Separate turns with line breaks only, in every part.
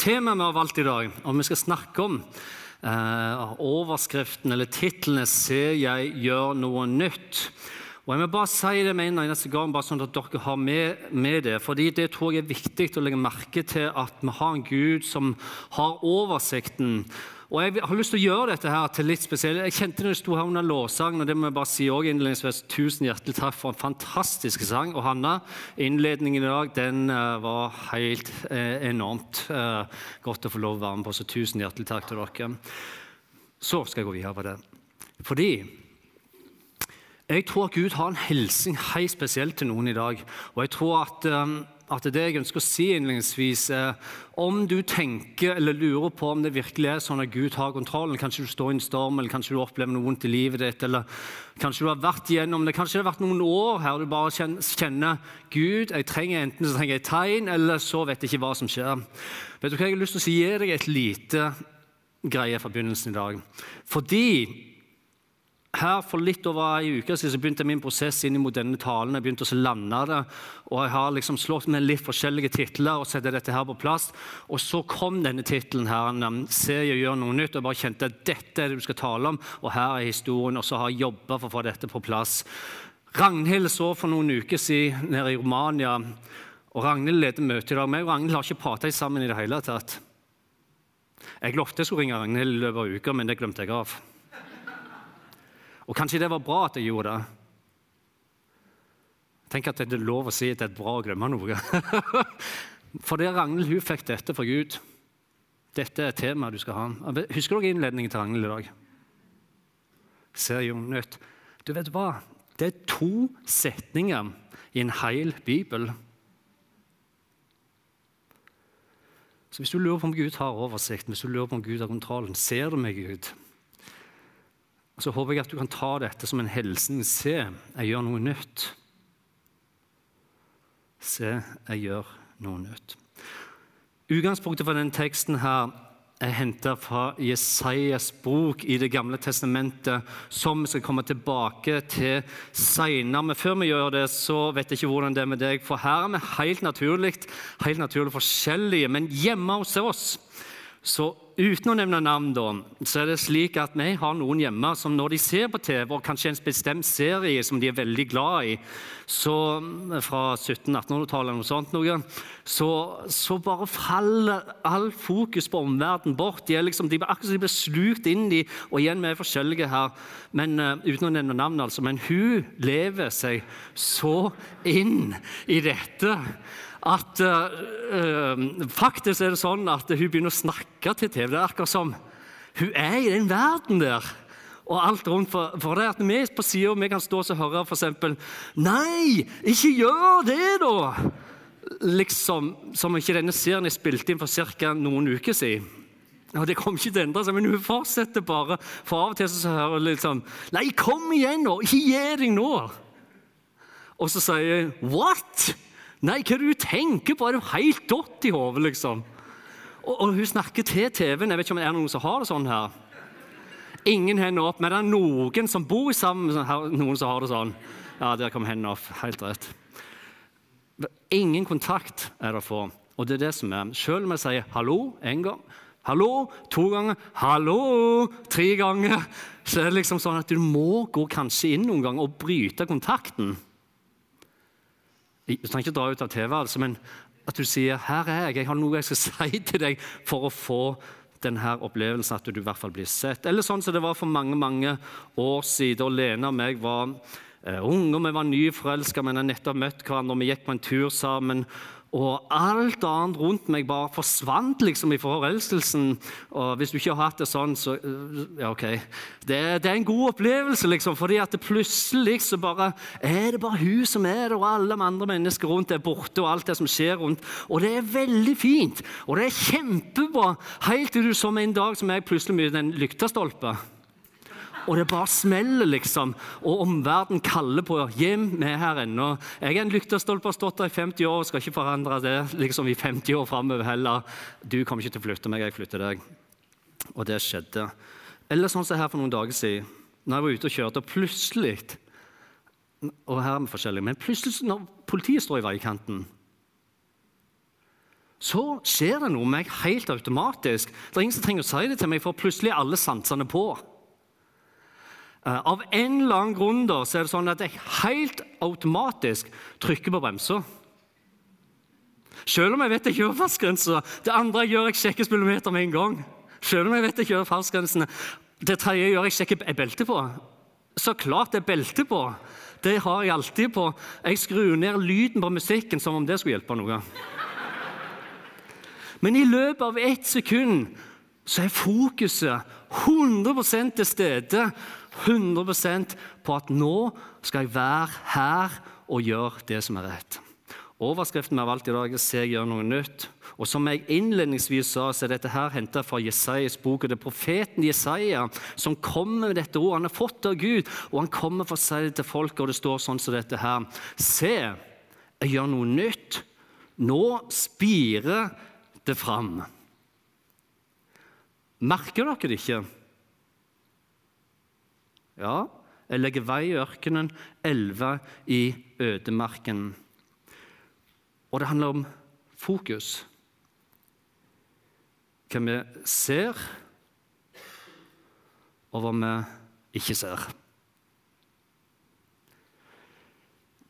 Temaet vi har valgt i dag, og vi skal snakke om eh, overskriften eller titlene 'Se, jeg gjør noe nytt'. Og Jeg må bare si det med en eneste gang, bare sånn at dere har med, med det. fordi Det tror jeg er viktig å legge merke til at vi har en Gud som har oversikten. Og Jeg har lyst til å gjøre dette her til litt spesielt. Jeg kjente når jeg sto her under lovsangen, og det må jeg bare si også innledningsvis, Tusen hjertelig takk for en fantastisk sang. Og Hanna, innledningen i dag den uh, var helt uh, enormt uh, godt å få lov å være med på. Så tusen hjertelig takk til dere. Så skal jeg gå videre på det. Fordi jeg tror at Gud har en hilsen helt spesielt til noen i dag. Og jeg tror at, um, at det jeg ønsker å si innledningsvis, er om du tenker eller lurer på om det virkelig er sånn at Gud har kontrollen Kanskje du står i en storm, eller kanskje du opplever noe vondt i livet ditt, eller kanskje du har vært igjennom det, kanskje det har vært noen år her og du bare kjenner Gud, jeg trenger enten så trenger jeg tegn, eller så vet jeg ikke hva som skjer. Vet du hva jeg har lyst til å si? Gi deg et lite greie fra begynnelsen i dag. Fordi her For litt over ei uke siden begynte min prosess inn mot denne talen. Jeg begynte å lande det, og jeg har liksom slått med litt forskjellige titler og sette dette her på plass. Og så kom denne tittelen her, um, 'Se jeg gjør noe nytt'. og bare kjente at dette er det du skal tale om, og her er historien. Og så har jeg jobba for å få dette på plass. Ragnhild så for noen uker siden nede i Romania, og Ragnhild leder møte i dag. Jeg og Ragnhild har ikke prata sammen i det hele tatt. Jeg lovte jeg skulle ringe Ragnhild i løpet av uka, men det glemte jeg av. Og kanskje det var bra at jeg gjorde det. Tenk at det er lov å si at det er bra å glemme noe. For det Ragnhild hun fikk dette fra Gud. Dette er temaet du skal ha. Husker dere innledningen til Ragnhild i dag? Ser jo nytt. Du vet hva? Det er to setninger i en hel bibel. Så Hvis du lurer på om Gud har oversikten, hvis du lurer på om Gud har kontrollen, ser du meg, Gud? Så håper jeg at du kan ta dette som en hilsen. Se, jeg gjør noe nytt. Se, jeg gjør noe nytt. Utgangspunktet for denne teksten her er henta fra Jesajas bok i Det gamle testamentet, som vi skal komme tilbake til seinere. Men før vi gjør det, så vet jeg ikke hvordan det er med deg, for her er vi helt naturlig, helt naturlig forskjellige. Men hjemme hos oss så uten å nevne navn, da, så er det slik at vi har noen hjemme som når de ser på TV, og kanskje en bestemt serie som de er veldig glad i, så, fra 1700-1800-tallet, eller noe sånt, noe, så, så, bare faller all fokus på omverdenen bort. De er liksom, de, akkurat som de blir slukt inn i Og igjen, vi er forskjellige her, men uh, uten å nevne navn, altså. Men hun lever seg så inn i dette at uh, faktisk er det sånn at hun begynner å snakke til TV. Det er akkurat som hun er i den verden der. Og alt rundt for, for det at Vi på sida kan stå og høre f.eks.: Nei, ikke gjør det, da! Liksom som ikke denne serien er spilt inn for ca. noen uker siden. Og Det kommer ikke til å endre seg, men hun fortsetter bare. For av og til så hører hun liksom Nei, kom igjen nå! Ikke gi deg nå! Og så sier hun What? Nei, hva er det du tenker på? Er du helt dott i hodet, liksom? Og, og, hun snakker til TV-en. Jeg vet ikke om det er noen som har det sånn her. Ingen hender opp, men det er noen som bor sammen med noen som har det sånn. Ja, der kom hendene opp. Helt rett. Ingen kontakt er det få. Og det er det som er. Selv om jeg sier 'hallo' én gang, 'hallo' to ganger, 'hallo' tre ganger, så er det liksom sånn at du må gå kanskje inn noen ganger og bryte kontakten. Du trenger ikke dra ut av TV, altså, men at du sier 'Her er jeg, jeg har noe jeg skal si til deg' for å få denne opplevelsen at du i hvert fall blir sett. Eller sånn som det var for mange mange år siden. og Lene og meg var uh, unge, vi var nyforelska, men har nettopp møtt hverandre. og Vi gikk på en tur sammen. Og alt annet rundt meg bare forsvant liksom i forelskelsen. Og hvis du ikke har hatt det sånn, så ja, ok. Det, det er en god opplevelse, liksom, fordi at plutselig så bare er det bare hun som er der, og alle de andre mennesker rundt er borte, og alt det som skjer rundt. Og det er veldig fint, og det er kjempebra, helt til du som en dag som jeg plutselig møter en lyktestolpe og det bare smeller, liksom. Og omverdenen kaller på hjem. Vi er her ennå. Jeg er en lyktestolpe, har stått der i 50 år og skal ikke forandre det liksom i 50 år framover heller. Du kommer ikke til å flytte meg, jeg flytter deg. Og det skjedde. Eller sånn som her for noen dager siden, når jeg var ute og kjørte, og plutselig Og her er vi forskjellige, men plutselig når politiet står i veikanten så skjer det noe med meg helt automatisk. Det er ingen som trenger å si det til meg, for plutselig er alle sansene på. Eh, av en eller annen grunn da, så er det sånn at jeg helt automatisk trykker på bremsa. Selv om jeg vet jeg kjører fartsgrensa. Det andre jeg gjør, jeg sjekker speedometer med en gang. Selv om jeg vet jeg kjører fartsgrensene. Det tredje jeg gjør, jeg sjekker er belte på. Så klart det er belte på. Det har jeg alltid på. Jeg skrur ned lyden på musikken som om det skulle hjelpe noe. Men i løpet av ett sekund så er fokuset 100 til stede. 100% på at nå skal jeg være her og gjøre det som er rett. Overskriften vi har valgt i dag er 'Se gjør noe nytt'. Og Som jeg innledningsvis sa, så er dette her hentet fra Jesajas bok. og Det er profeten Jesaja som kommer med dette ordet. Han har fått det av Gud, og han kommer for å si det til folket. Og det står sånn som dette her. Se, jeg gjør noe nytt. Nå spirer det fram. Merker dere det ikke? Ja, jeg legger vei i ørkenen, elver i ødemarken. Og det handler om fokus. Hva vi ser, og hva vi ikke ser.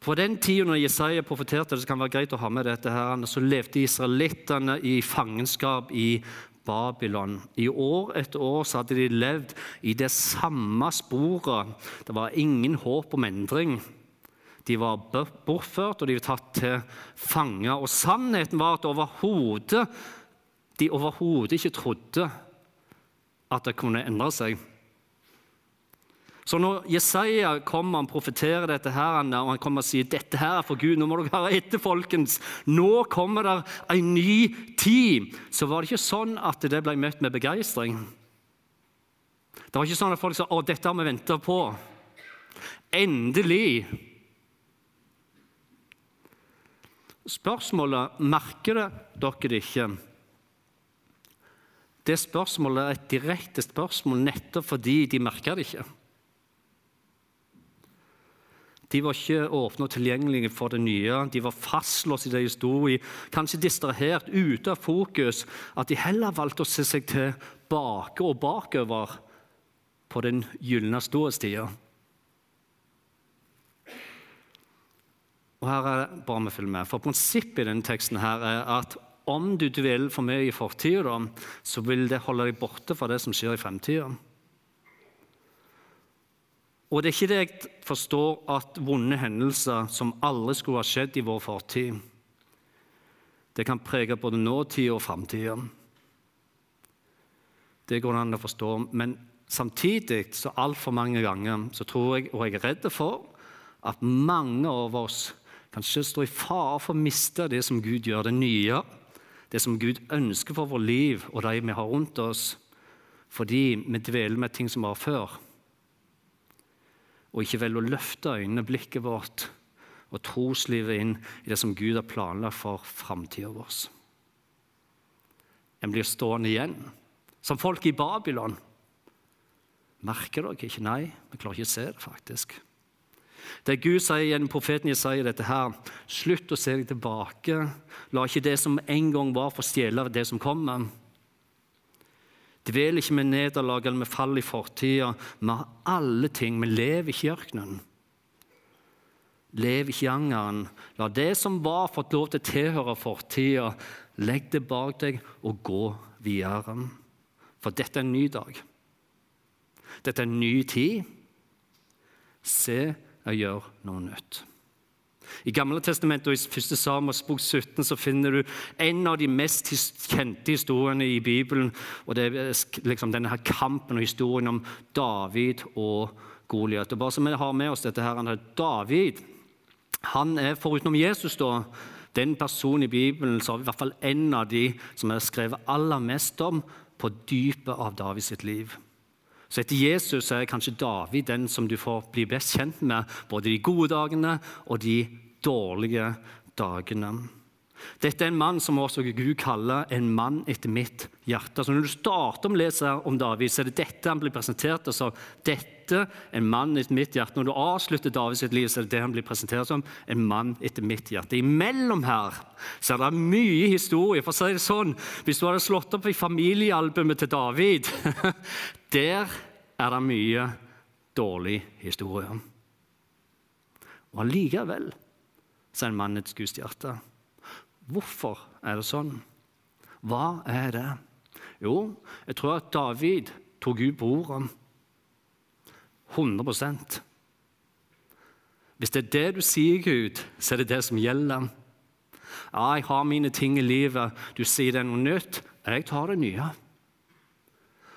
På den tida når Jesaja profeterte, det kan være greit å ha med dette her, så levde israelittene i fangenskap i Babylon. I år etter år så hadde de levd i det samme sporet. Det var ingen håp om endring. De var bortført, og de var tatt til fange. Og sannheten var at overhodet, de overhodet ikke trodde at det kunne endre seg. Så når Jesaja kommer og profeterer dette her, og han kommer og sier dette her er for Gud, nå må dere høre etter, folkens, nå kommer det en ny tid, så var det ikke sånn at det ble møtt med begeistring. Det var ikke sånn at folk sa å, dette har vi venta på. Endelig Spørsmålet merker dere det ikke? Det spørsmålet er et direkte spørsmål nettopp fordi de merker det ikke. De var ikke åpne og tilgjengelige for det nye. De var fastlåst i det de kanskje distrahert, ute av fokus. At de heller valgte å se seg tilbake og bakover på den gylne ståstida. Og her er det bare vi følger med. For Prinsippet i denne teksten her er at om du dveler for mye i fortida, så vil det holde deg borte fra det som skjer i fremtida. Og det er ikke det jeg forstår at vonde hendelser som aldri skulle ha skjedd i vår fortid, det kan prege både nåtida og framtida. Det går an å forstå. Men samtidig, så altfor mange ganger, så tror jeg, og jeg er redd for, at mange av oss kanskje står i fare for å miste det som Gud gjør, det nye, det som Gud ønsker for vårt liv og de vi har rundt oss, fordi vi dveler med ting som var før, og ikke velger å løfte øynene, blikket vårt og troslivet inn i det som Gud har planlagt for framtida vår. En blir stående igjen, som folk i Babylon. Merker dere ikke? Nei, vi klarer ikke å se det, faktisk. Det Gud sier gjennom profeten Jesaja dette her, slutt å se deg tilbake. La ikke det som en gang var, få stjele det som kommer. Dvel ikke med nederlag eller med fall i fortida. Vi har alle ting. Vi lever ikke i ørkenen. Lev ikke i angeren. La det som var, fått lov til å tilhøre fortida. Legg det bak deg og gå videre. For dette er en ny dag. Dette er en ny tid. Se jeg gjør noe nytt. I Gamle testamentet og i 1. Samuels bok 17 så finner du en av de mest kjente historiene i Bibelen. og Det er liksom denne her kampen og historien om David og Goliat. Bare så vi har med oss dette her, David han er forutenom Jesus da, den personen i Bibelen så har vi i hvert fall en av de som er skrevet aller mest om på dypet av Davids liv. Så etter Jesus er kanskje David den som du får bli best kjent med, både de gode dagene og de dårlige dagene. Dette er en mann som også Gud kaller en mann etter mitt hjerte. Så Når du starter å lese om David, så er det dette han blir presentert som. Dette en mann etter mitt hjerte. Når du avslutter Davids liv, så er det det han blir presentert som. En mann etter mitt hjerte. Imellom her så er det mye historie. For å si det sånn, Hvis du hadde slått opp i familiealbumet til David, der er det mye dårlig historie. Og allikevel så er en mann et Guds hjerte. Hvorfor er det sånn? Hva er det? Jo, jeg tror at David tok Gud på ordet. 100% Hvis det er det du sier, Gud, så er det det som gjelder. Ja, jeg har mine ting i livet. Du sier det er noe nytt. Jeg tar det nye.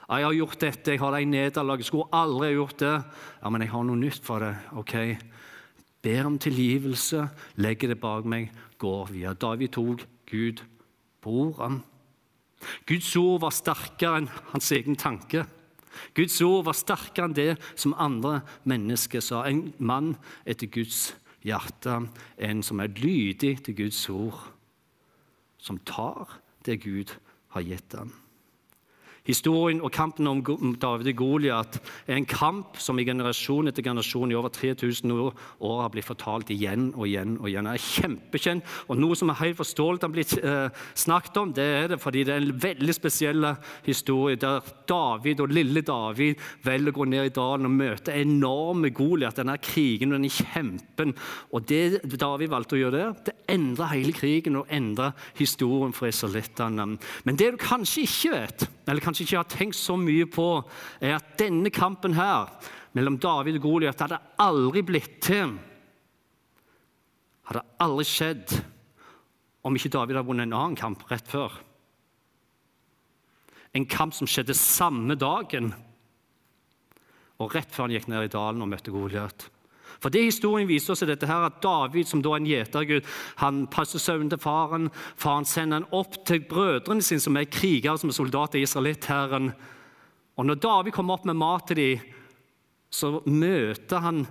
Ja, jeg har gjort dette, jeg har det i nederlag. Jeg skulle aldri gjort det. Ja, men jeg har noe nytt for det. Ok, ber om tilgivelse, legger det bak meg, går videre. David tok Gud på ordene. Guds ord var sterkere enn hans egen tanke. Guds ord var sterkere enn det som andre mennesker sa. En mann etter Guds hjerte, en som er lydig til Guds ord, som tar det Gud har gitt ham. Historien og kampen om David og Goliat er en kamp som i generasjon etter generasjon i over 3000 år, har blitt fortalt igjen og igjen. og igjen. Det er kjempekjent, og Noe som er helt forståelig har blitt eh, snakket om, det er det fordi det er en veldig spesiell historie der David og lille David velger å gå ned i dalen og møte enorme Goliat, denne krigen og denne kjempen. Og Det David valgte å gjøre der, det endra hele krigen og endra historien for israelittene. Men det du kanskje ikke vet, eller kanskje kanskje ikke har tenkt så mye på, er at denne kampen her mellom David og Goliat hadde aldri blitt til. Hadde aldri skjedd om ikke David hadde vunnet en annen kamp rett før. En kamp som skjedde samme dagen, og rett før han gikk ned i dalen og møtte Goliat. For det Historien viser oss er dette her, at David, som da er en gjetergud, han passer søvnen til faren. Faren sender han opp til brødrene sine, som er krigere, som er soldater i israelitthæren. Og når David kommer opp med mat til dem, så møter han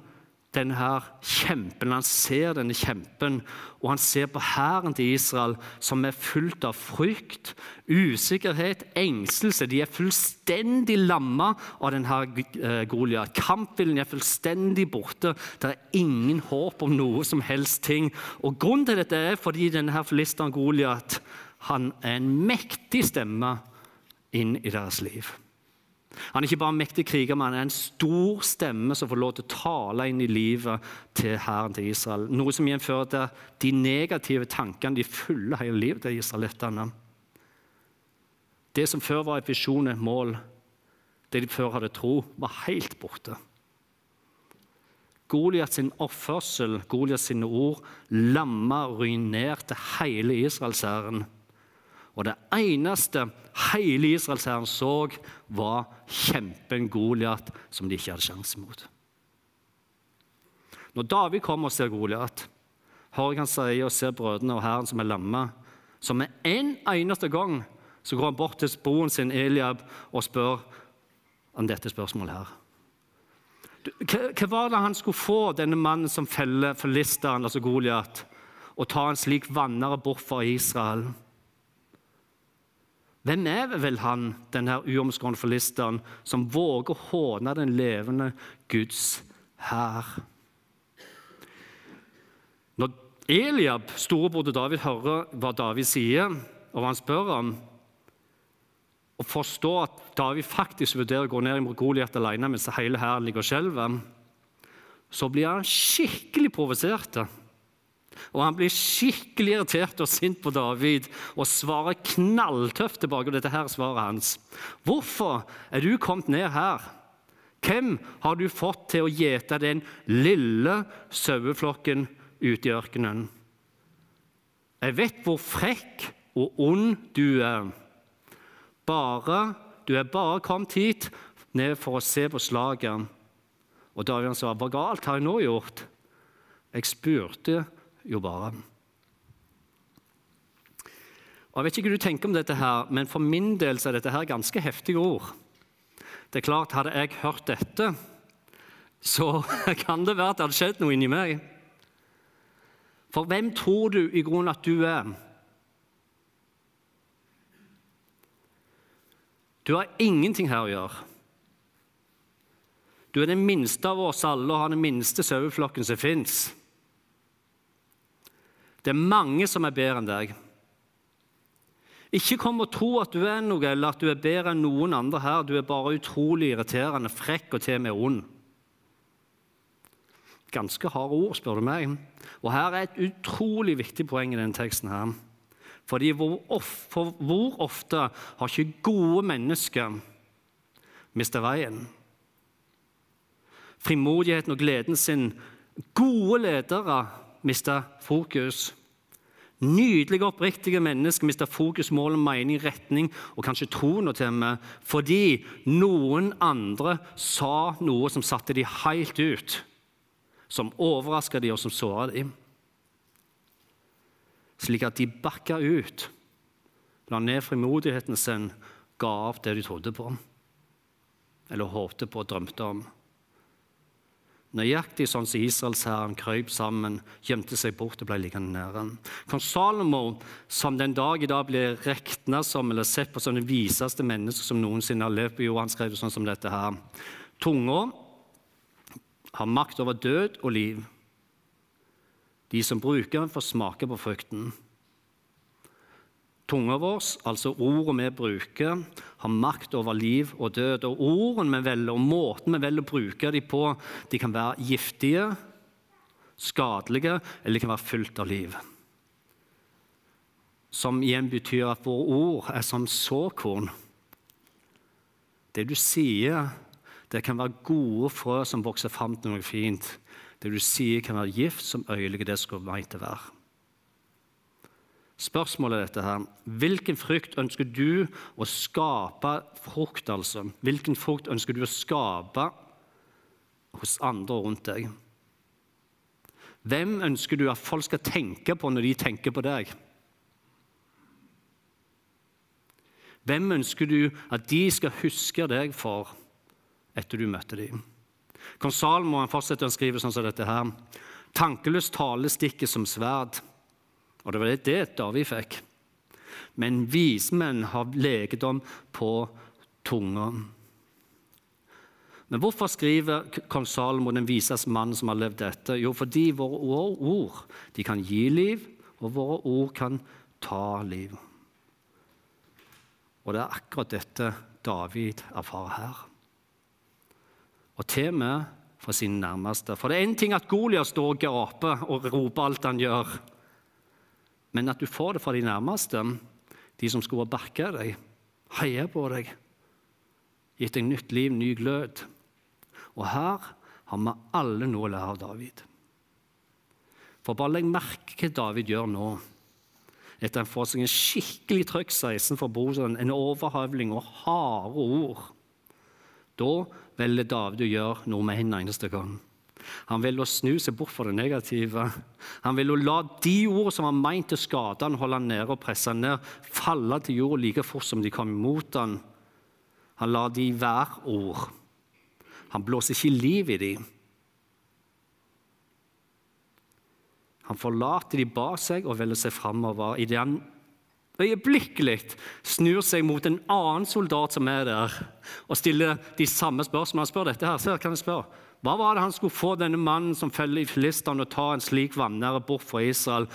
denne her kjempen. Han ser denne kjempen, og han ser på hæren til Israel som er fullt av frykt, usikkerhet, engstelse. De er fullstendig lamma av denne eh, Goliat. Kampviljen er fullstendig borte. Det er ingen håp om noe som helst ting. Og Grunnen til dette er fordi denne her filisteren Goliat er en mektig stemme inn i deres liv. Han er ikke bare en mektig kriger, men han er en stor stemme som får lov til å tale inn i livet til hæren til Israel. Noe som igjen fører til de negative tankene de fyller hele livet til israelittene. Det som før var et visjon, et mål, det de før hadde tro, var helt borte. Goliat sin oppførsel, Goliat sine ord, lamma og ruinerte hele israelshæren. Og det eneste hele israelshæren så, var kjempen Goliat, som de ikke hadde sjanse mot. Når David kommer og ser Goliat, hører han si og ser brødrene og hæren som er lamma, så med en eneste gang så går han bort til broren sin Eliab og spør om dette spørsmålet her. Hva var det han skulle få, denne mannen som feller filisteren, altså Goliat, og ta en slik vannere bort fra Israel? Hvem er vel han, denne uomskårne forlisteren, som våger å håne den levende Guds hær? Når Eliab, storebror til David, hører hva David sier, og hva han spør om, og forstår at David faktisk vurderer å gå ned i Goliat alene mens hele hæren ligger og skjelver, så blir han skikkelig provosert. Og Han blir skikkelig irritert og sint på David og svarer knalltøft tilbake. og dette her svaret hans. 'Hvorfor er du kommet ned her?' 'Hvem har du fått til å gjete den lille saueflokken ute i ørkenen?' 'Jeg vet hvor frekk og ond du er.' Bare, 'Du er bare kommet hit ned for å se på slaget.' Og David sa, 'Hva galt har jeg nå gjort?' Jeg spurte jo bare. Og jeg vet ikke hva du tenker om dette, her, men for min del er dette her ganske heftige ord. Det er klart, Hadde jeg hørt dette, så kan det være at det hadde skjedd noe inni meg. For hvem tror du i grunnen at du er? Du har ingenting her å gjøre. Du er den minste av oss alle og har den minste saueflokken som fins. Det er mange som er bedre enn deg. Ikke kom og tro at du er noe, eller at du er bedre enn noen andre her. Du er bare utrolig irriterende, frekk og til og med ond. Ganske harde ord, spør du meg. Og her er et utrolig viktig poeng i denne teksten. her. Fordi hvor, for hvor ofte har ikke gode mennesker mistet veien? Frimodigheten og gleden sin. Gode ledere mistet fokus. Nydelige, oppriktige mennesker mista fokus, mål, mening, retning og kanskje troen til meg fordi noen andre sa noe som satte de helt ut, som overraska de og som såra dem. Slik at de bakka ut, la ned frimodigheten sin, ga opp det de trodde på, eller håpte på og drømte om. Nøyaktig sånn som israelshæren krøp sammen, gjemte seg bort og ble liggende nede. Kong Salomo, som den dag i dag blir regna som eller sett på som det viseste mennesket som noensinne har levd på jorda, han skrev det sånn som dette her. Tunga har makt over død og liv. De som bruker den, får smake på frukten. Tunga vår, altså ordet vi bruker, har makt over liv og død. Og ordene vi velger, og måten vi velger å bruke dem på, de kan være giftige, skadelige, eller de kan være fylt av liv. Som igjen betyr at våre ord er som såkorn. Det du sier, det kan være gode frø som vokser fram til noe fint. Det du sier, kan være gift som øyelegger det skulle meint å være. Spørsmålet er dette her. Hvilken frukt ønsker du å skape frukt, altså? Hvilken frukt ønsker du å skape hos andre rundt deg? Hvem ønsker du at folk skal tenke på når de tenker på deg? Hvem ønsker du at de skal huske deg for etter du møtte dem? Kong Salmo fortsetter å skrive sånn som dette her. Tankeløst tale stikker som sverd. Og det var det David fikk. Men vismenn har legedom på tunga. Men hvorfor skriver kong Salomo den viseste mannen som har levd dette? Jo, fordi våre ord de kan gi liv, og våre ord kan ta liv. Og det er akkurat dette David erfarer her. Og til med for sine nærmeste. For det er én ting at Goliat står og gaper og roper alt han gjør men at du får det fra de nærmeste, de som skulle backe deg, heie på deg, gitt deg nytt liv, ny glød. Og her har vi alle noe å lære av David. For bare legg merke hva David gjør nå. Etter han får seg en skikkelig trøkk 16 for broren, en overhøvling og harde ord. Da velger David å gjøre noe med henne eneste gang. Han vil å snu seg bort fra det negative. Han vil å la de ord som var meint til skade han, holde han nede og presse han ned, falle til jorda like fort som de kom imot han. Han lar de være ord. Han blåser ikke liv i de. Han forlater de bak seg og velger seg framover idet han øyeblikkelig snur seg mot en annen soldat som er der, og stiller de samme spørsmålene. Han spør dette her. Se, kan jeg spørre? Hva var det han skulle få denne mannen som feller i filistene, og ta en slik vanære bort fra Israel?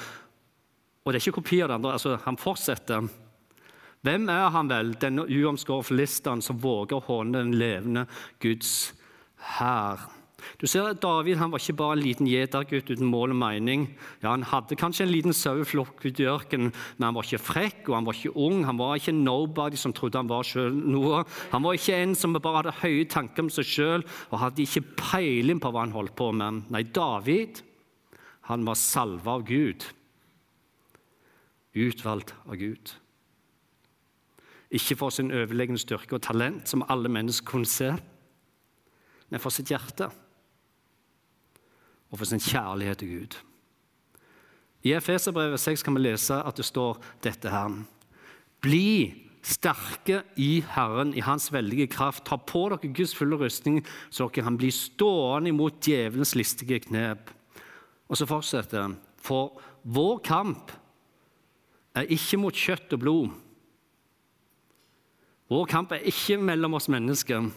Og det er ikke kopi av det andre. altså Han fortsetter. Hvem er han vel, denne uomskårne filisteren, som våger å håne den levende Guds hær? Du ser at David han var ikke bare en liten gjetergutt uten mål og mening. Ja, Han hadde kanskje en liten saueflokk ute i ørkenen, men han var ikke frekk og han var ikke ung. Han var ikke nobody som trodde han var selv noe. Han var ikke en som bare hadde høye tanker om seg sjøl og hadde ikke peiling på hva han holdt på med. Nei, David han var salva av Gud. Utvalgt av Gud. Ikke for sin overlegne styrke og talent, som alle mennesker kunne se, men for sitt hjerte og for sin kjærlighet til Gud. I Efeserbrevet 6 kan vi lese at det står dette her. Bli sterke i Herren, i Hans veldige kraft. Ta på dere Guds fulle rustning, så dere kan bli stående imot djevelens listige knep. Og så fortsetter han. For vår kamp er ikke mot kjøtt og blod, Vår kamp er ikke mellom oss mennesker.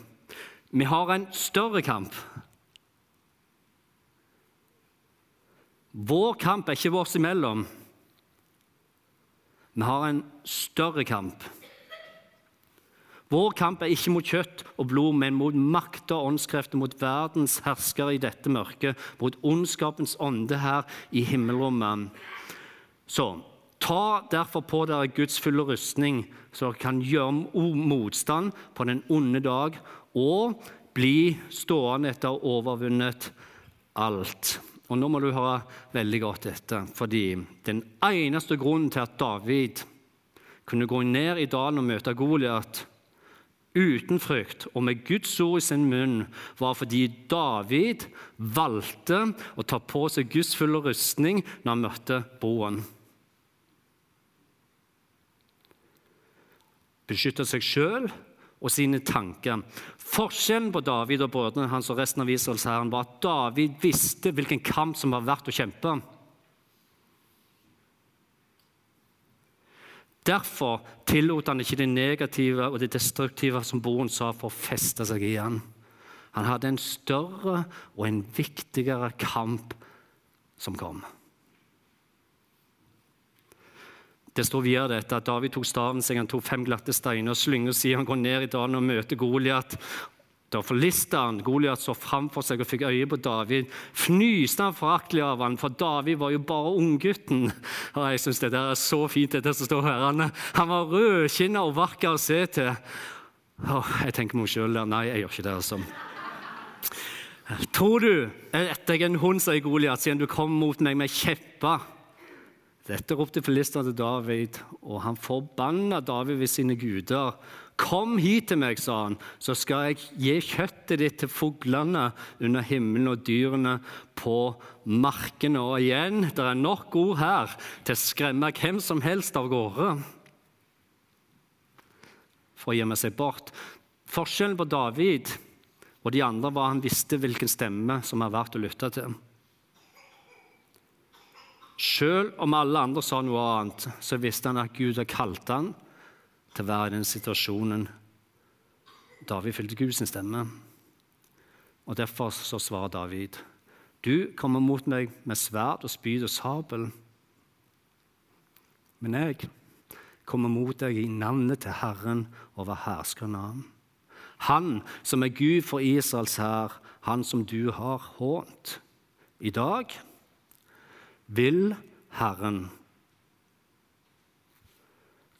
Vi har en større kamp. Vår kamp er ikke vårs imellom. Vi har en større kamp. Vår kamp er ikke mot kjøtt og blod, men mot makter og åndskrefter, mot verdens herskere i dette mørket, mot ondskapens ånde her i himmelrommet. Så ta derfor på dere Guds fulle rustning, så dere kan gjøre motstand på den onde dag, og bli stående etter å ha overvunnet alt. Og Nå må du høre veldig godt etter, fordi den eneste grunnen til at David kunne gå ned i dalen og møte Goliat, uten frykt og med Guds ord i sin munn, var fordi David valgte å ta på seg Guds fulle rustning når han møtte broen. Beskytte seg sjøl og sine tanker. Forskjellen på David og brødrene hans og resten av Israels herren var at David visste hvilken kamp som var verdt å kjempe. Derfor tillot han ikke det negative og det destruktive som broren sa, for å feste seg i han. Han hadde en større og en viktigere kamp som kom. Det står videre dette, at David tok staven seg, han tok fem glatte steiner og slynger siden han går ned i dalen og møter Goliat. Da forliste han. Goliat så framfor seg og fikk øye på David. Fnyste han foraktelig av han, for David var jo bare unggutten. Jeg syns det er så fint, dette som står her. Han, var rødkinna og vakker å se til. Åh, jeg tenker meg sjøl Nei, jeg gjør ikke det, altså. Tror du er en hund, sier Goliat, siden du kom mot meg med kjepper? Dette ropte filistene til David, og han forbanna David ved sine guder. Kom hit til meg, sa han, så skal jeg gi kjøttet ditt til fuglene under himmelen og dyrene på markene. Og igjen, det er nok ord her til å skremme hvem som helst av gårde for å gjemme seg bort. Forskjellen på David og de andre var at han visste hvilken stemme som var verdt å lytte til. Selv om alle andre sa noe annet, så visste han at Gud har kalt han til å være i den situasjonen David fylte Guds stemme. Og Derfor så svarer David, du kommer mot meg med sverd og spyd og sabel. Men jeg kommer mot deg i navnet til Herren over herskernes Han som er Gud for Israels hær, han som du har hånt. I dag vil Herren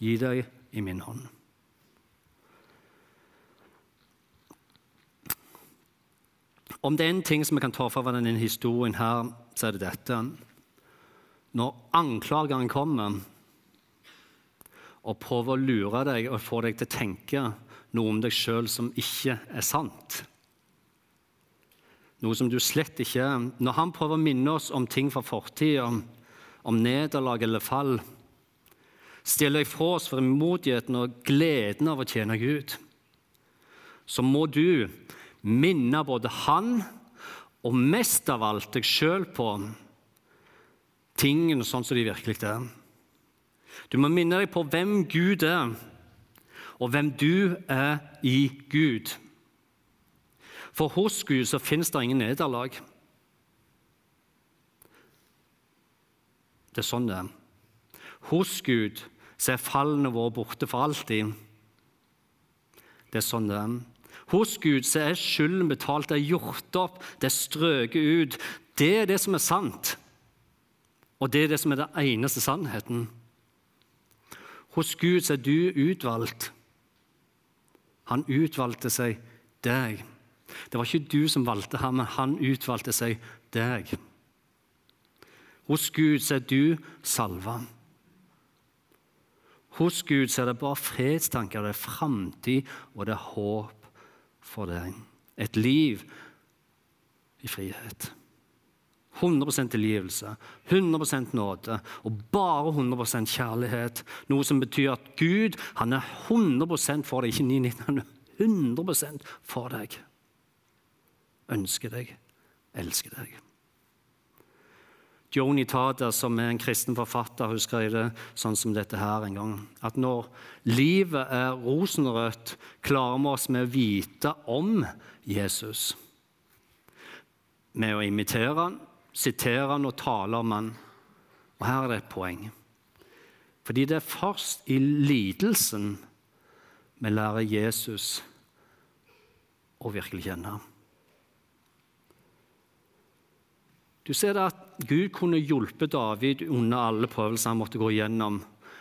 gi deg i min hånd. Om det er en ting som vi kan ta fra denne historien, her, så er det dette. Når anklageren kommer og prøver å lure deg og få deg til å tenke noe om deg sjøl som ikke er sant Noe som du slett ikke Når han prøver å minne oss om ting fra fortida, om nederlag eller fall, stiller jeg fra oss frimodigheten og gleden av å tjene Gud, så må du minne både han og mest av alt deg sjøl på tingene sånn som de virkelig er. Du må minne deg på hvem Gud er, og hvem du er i Gud. For hos Gud så finnes det ingen nederlag. Det er sånn det er. Hos Gud så er fallene våre borte for alltid. Det er sånn det er. Hos Gud så er skylden betalt, det er gjort opp, det er strøket ut. Det er det som er sant, og det er det som er den eneste sannheten. Hos Gud så er du utvalgt. Han utvalgte seg deg. Det var ikke du som valgte ham, men han utvalgte seg deg. Hos Gud så er du salva. Hos Gud så er det bare fredstanker, det er framtid og det er håp for deg. Et liv i frihet. 100% tilgivelse, 100% nåde og bare 100% kjærlighet. Noe som betyr at Gud han er 100 for deg, ikke 99, han er 100 for deg. Ønsker deg, elsker deg. Joni Tada, som er en kristen forfatter, hun skrev det sånn som dette her en gang. At når livet er rosenrødt, klarer vi oss med å vite om Jesus. Med å imitere han, sitere han og tale om han. Og her er det et poeng. Fordi det er først i lidelsen vi lærer Jesus å virkelig kjenne ham. Du ser det at Gud kunne hjulpet David under alle prøvelser han måtte gå gjennom.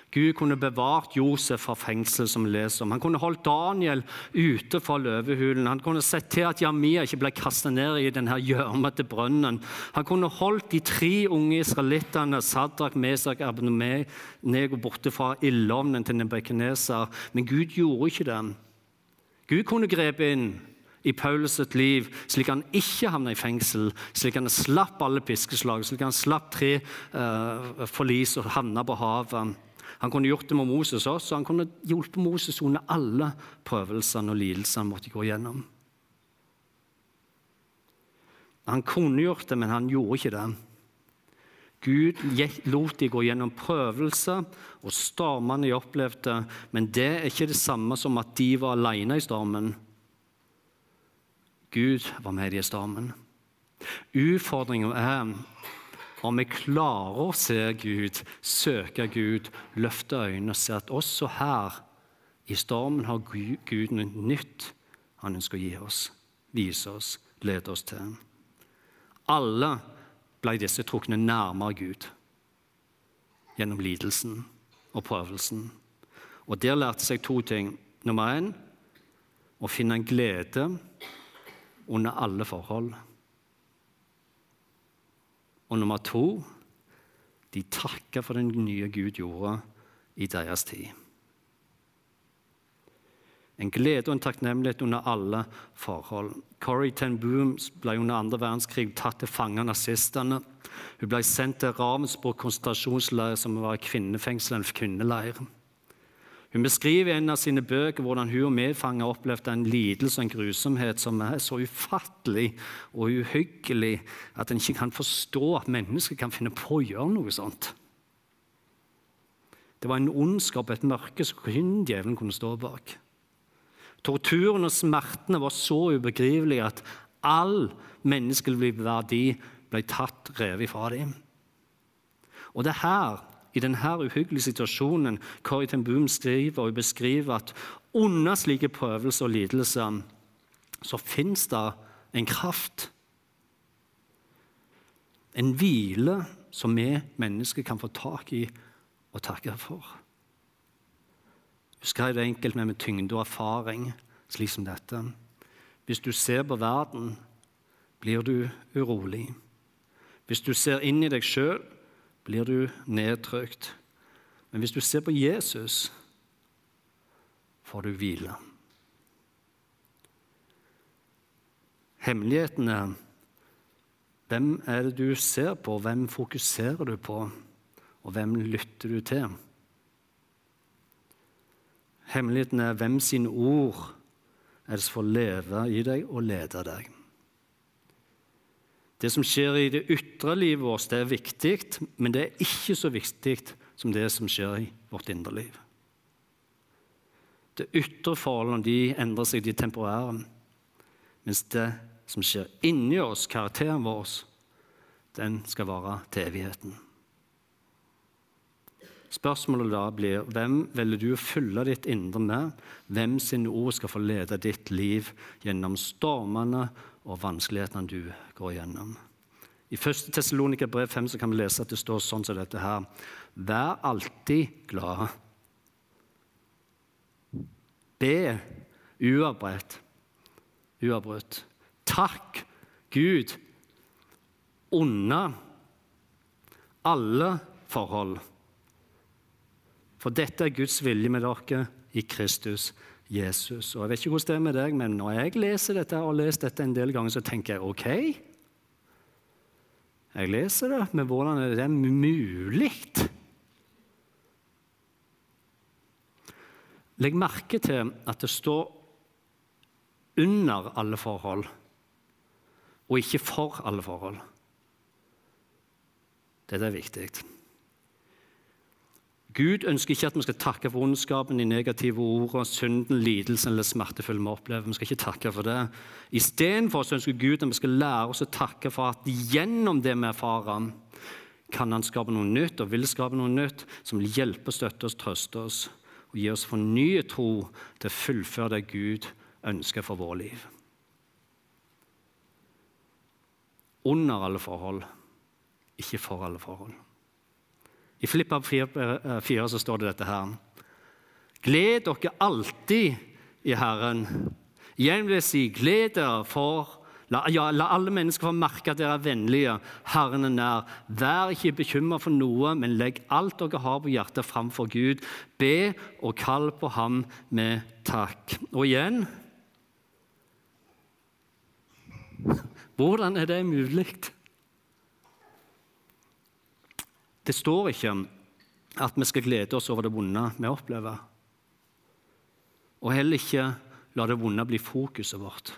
Gud kunne bevart Josef fra fengsel, som vi leser om. Han kunne holdt Daniel ute fra løvehulen. Han kunne sett til at Jamia ikke ble kastet ned i denne gjørmete brønnen. Han kunne holdt de tre unge israelittene, Sadrak, Mesak og Abednego, borte fra ildovnen til Nebekneser. Men Gud gjorde ikke det. Gud kunne grepe inn i Paulus sitt liv, slik han ikke havna i fengsel, slik han slapp alle piskeslag, slik han slapp tre uh, forlis og havna på havet. Han kunne gjort det med Moses også, han kunne hjulpet Moses under alle prøvelsene og lidelsene han måtte gå gjennom. Han kunne gjort det, men han gjorde ikke det. Gud lot de gå gjennom prøvelser og stormene de opplevde, men det er ikke det samme som at de var alene i stormen. Gud var med i stormen. Utfordringen er om vi klarer å se Gud, søke Gud, løfte øynene og se at også her i stormen har Gud noe nytt han ønsker å gi oss, vise oss, lede oss til. Alle ble disse trukne nærmere Gud gjennom lidelsen og prøvelsen. Og Der lærte seg to ting. Nummer én å finne en glede under alle forhold. Og nummer to de takka for den nye Gud gjorde i deres tid. En glede og en takknemlighet under alle forhold. Corrie ten Boom ble under andre verdenskrig tatt til fange av nazistene. Hun ble sendt til Ravensburg konsentrasjonsleir, som var kvinnefengsel, en kvinneleir. Hun beskriver i en av sine bøker hvordan hun og medfanger opplevde en lidelse og en grusomhet som er så ufattelig og uhyggelig at en ikke kan forstå at mennesker kan finne på å gjøre noe sånt. Det var en ondskap, et mørke, som kun djevelen kunne stå bak. Torturen og smertene var så ubegrivelige at all menneskelig verdi ble tatt revet fra dem. Og det er her i denne uhyggelige situasjonen Corrie ten Boom skriver og beskriver at under slike prøvelser og lidelser så fins det en kraft. En hvile som vi mennesker kan få tak i og takke for. Hun skrev det enkelt med, med tyngde og erfaring, slik som dette. Hvis du ser på verden, blir du urolig. Hvis du ser inn i deg sjøl, blir du nedtrykt. Men hvis du ser på Jesus, får du hvile. Hemmeligheten er hvem er det du ser på, hvem fokuserer du på, og hvem lytter du til? Hemmeligheten er hvem sine ord er det som får leve i deg og lede deg. Det som skjer i det ytre livet vårt, det er viktig, men det er ikke så viktig som det som skjer i vårt indre liv. Det ytre forholdene de endrer seg, de temporære. Mens det som skjer inni oss, karakteren vår, den skal vare til evigheten. Spørsmålet da blir hvem velger du å fylle ditt indre med? Hvem sine ord skal få lede ditt liv gjennom stormene og vanskelighetene du går gjennom. I 1. Tessalonika brev 5 kan vi lese at det står sånn som dette her. Vær alltid glad. Be uavbrutt. Uavbrutt. Takk Gud under alle forhold. For dette er Guds vilje med dere i Kristus Jesus. Og Jeg vet ikke hvordan det er med deg, men når jeg leser dette og har lest dette en del ganger, så tenker jeg OK. Jeg leser det, men hvordan er det mulig? Legg merke til at det står 'under alle forhold', og ikke 'for alle forhold'. Dette er viktig. Gud ønsker ikke at vi skal takke for ondskapen, de negative ordene, synden, lidelsen eller smertefulle vi opplever. Vi skal ikke takke for det. Istedenfor ønsker Gud at vi skal lære oss å takke for at gjennom det vi erfarer, kan Han skape noe nytt og vil skape noe nytt som vil hjelpe, støtte oss, trøste oss og gi oss fornyet tro til å fullføre det Gud ønsker for vårt liv. Under alle forhold, ikke for alle forhold. I Filippa 4, 4 så står det dette her. Gled dere alltid i Herren. Igjen vil jeg si, gled dere for La, ja, la, alle mennesker få merke at dere er vennlige. Herren er nær. Vær ikke bekymret for noe, men legg alt dere har på hjertet, framfor Gud. Be og kall på ham med takk. Og igjen Hvordan er det mulig? Det står ikke at vi skal glede oss over det vonde vi opplever. Og heller ikke la det vonde bli fokuset vårt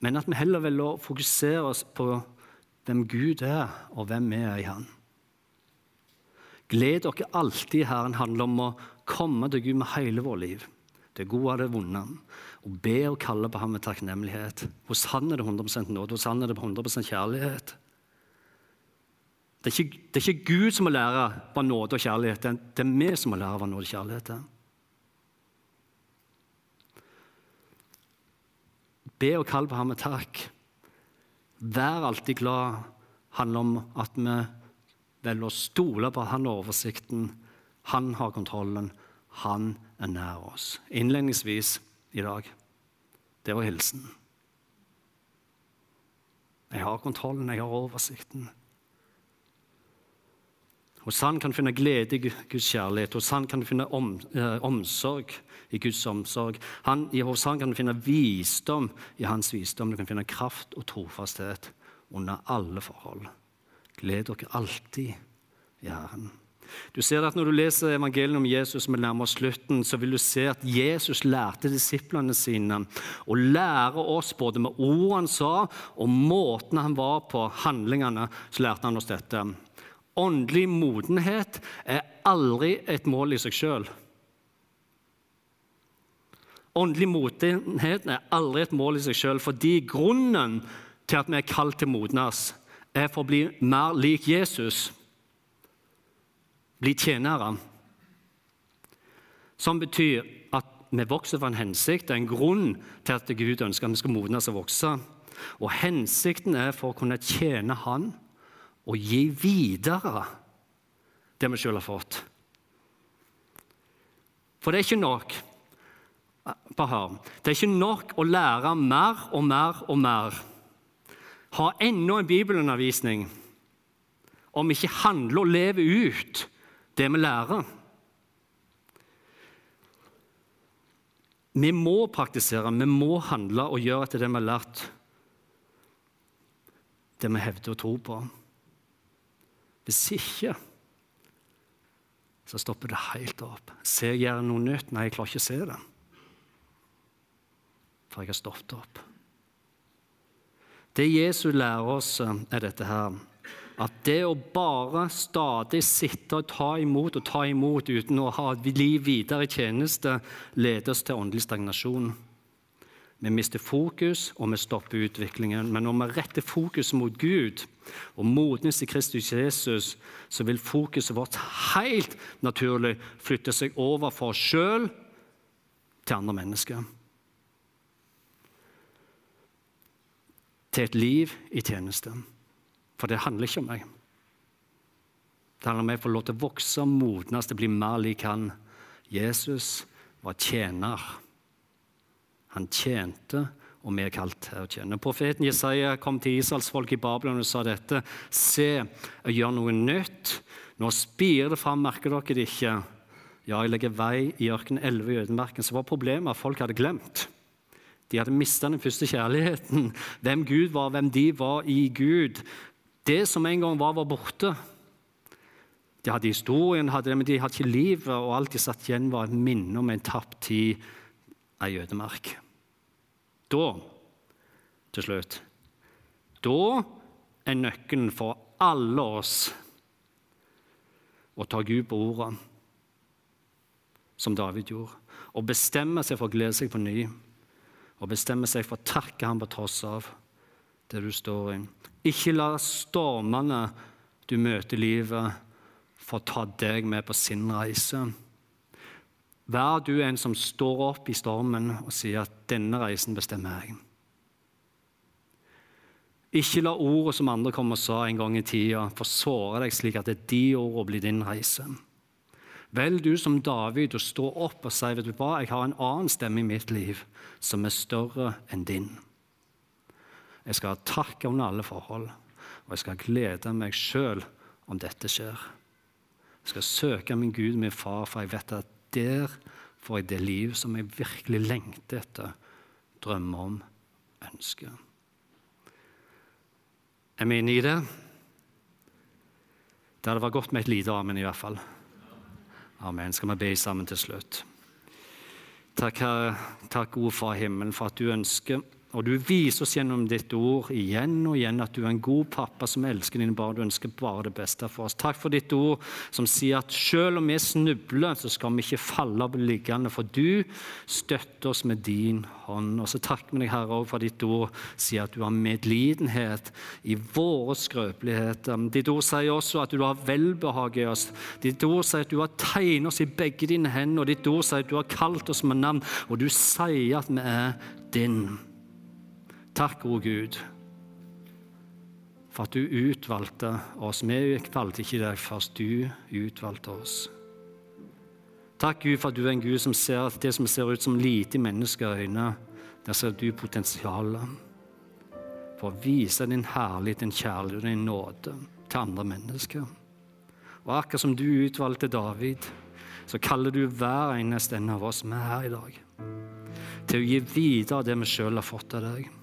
men at vi heller velger å fokusere oss på hvem Gud er, og hvem vi er i Han. Gled dere alltid, Herren, handler om å komme til Gud med hele vårt liv. Det gode og det vonde. Og be og kalle på ham med takknemlighet. Hos Han er det 100 nåde, hos Han er det 100 kjærlighet. Det er, ikke, det er, ikke, Gud som må lære hva nåde og kjærlighet er, det er vi som må lære hva nåde og kjærlighet er. Be og kall på ham med takk. Vær alltid glad handler om at vi velger å stole på han har oversikten, han har kontrollen, han er nær oss. Innledningsvis i dag det var hilsen. Jeg har kontrollen, jeg har oversikten. Hos han kan du finne glede i Guds kjærlighet, hos han kan du finne om, eh, omsorg i Guds omsorg. Han, hos han kan du finne visdom i hans visdom. Du kan finne kraft og trofasthet under alle forhold. Gled dere alltid i Herren. Du ser at Når du leser evangeliet om Jesus med nærmere slutten, så vil du se at Jesus lærte disiplene sine å lære oss både med ordene han sa, og måten han var på, handlingene, så lærte han oss dette. Åndelig modenhet er aldri et mål i seg sjøl. Åndelig modenhet er aldri et mål i seg sjøl, fordi grunnen til at vi er kalt til modnes, er for å bli mer lik Jesus, bli tjenere. Som betyr at vi vokser for en hensikt. Det er en grunn til at Gud ønsker at vi skal modnes og vokse. Og hensikten er for å kunne tjene Han og gi videre det vi selv har fått. For det er ikke nok hør. Det er ikke nok å lære mer og mer og mer. Ha enda en bibelundervisning om ikke handler og lever ut det vi lærer. Vi må praktisere, vi må handle og gjøre etter det vi har lært, det vi hevder å tro på. Hvis ikke så stopper det helt opp. Ser jeg noe nytt? Nei, jeg klarer ikke å se det for jeg har stoppet opp. Det Jesus lærer oss, eh, er dette her. At det å bare stadig sitte og ta imot og ta imot uten å ha et liv videre i tjeneste, leder oss til åndelig stagnasjon. Vi mister fokus, og vi stopper utviklingen. Men når vi retter fokuset mot Gud og modnes i Kristus Jesus, så vil fokuset vårt helt naturlig flytte seg over fra oss sjøl til andre mennesker. til et liv i tjeneste. For det handler ikke om meg. Det handler om meg å få lov til å vokse modnes til å bli mer lik han. Jesus var tjener. Han tjente, og vi er kalt til å tjene. Profeten Jesaja kom til Israelsfolket i Babylon og sa dette. Se, jeg gjør noe nytt. Nå spirer det fram, merker dere det ikke? Ja, jeg legger vei i ørkenen 11 i ødemarken. Så var problemet at folk hadde glemt. De hadde mista den første kjærligheten. Hvem Gud var, hvem de var i Gud. Det som en gang var, var borte. De hadde historien, hadde det, men de hadde ikke livet, og alt de satt igjen, var et minne om en tapt tid, ei jødemark. Da, til slutt Da er nøkkelen for alle oss å ta Gud på ordet, som David gjorde, og bestemme seg for å glede seg på ny. Og bestemme seg for å takke ham på tross av det du står i. Ikke la stormene du møter i livet, få ta deg med på sin reise. Vær du en som står opp i stormen og sier at 'denne reisen bestemmer jeg'. Ikke la ordet som andre kom og sa en gang i tida, få såre deg slik at det er de ordene blir din reise. Vel du som David å stå opp og si vet du hva, jeg har en annen stemme i mitt liv som er større enn din. Jeg skal ha takk under alle forhold, og jeg skal glede meg sjøl om dette skjer. Jeg skal søke min Gud, min far, for jeg vet at der får jeg det liv som jeg virkelig lengter etter, drømmer om, ønsker. Er vi inne i det? Det hadde vært godt med et lite amen, i hvert fall. Amen. Skal vi be sammen til slutt? Takk, Herre, takk, gode Far himmelen, for at du ønsker og du viser oss gjennom ditt ord igjen og igjen at du er en god pappa som elsker dine barn. Du ønsker bare det beste for oss. Takk for ditt ord som sier at selv om vi snubler, så skal vi ikke falle på liggende, for du støtter oss med din hånd. Og så takker vi deg, Herre, også for ditt ord sier at du har medlidenhet i våre skrøpeligheter. Ditt ord sier også at du har velbehag i oss. Ditt ord sier at du har tegnet oss i begge dine hender, ditt ord sier at du har kalt oss med navn, og du sier at vi er din. Takk, o Gud, for at du utvalgte oss. Vi valgte ikke deg først, du utvalgte oss. Takk, Gud, for at du er en Gud som ser det som ser ut som lite i menneskeøyne. Der ser du potensialet for å vise din herlighet, din kjærlighet og din nåde til andre mennesker. Og akkurat som du utvalgte David, så kaller du hver eneste en av oss med her i dag til å gi videre det vi sjøl har fått av deg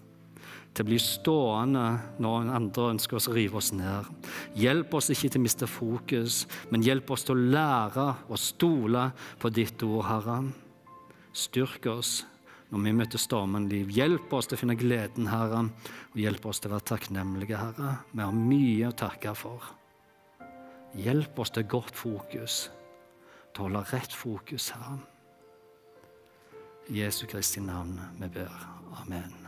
til å bli stående når andre ønsker oss å rive oss ned. Hjelp oss ikke til å miste fokus, men hjelp oss til å lære å stole på ditt ord, Herre. Styrk oss når vi møter stormen liv. Hjelp oss til å finne gleden, Herre, og hjelp oss til å være takknemlige, Herre. Vi har mye å takke for. Hjelp oss til godt fokus, til å holde rett fokus, Herre. I Jesu Kristi navn vi ber. Amen.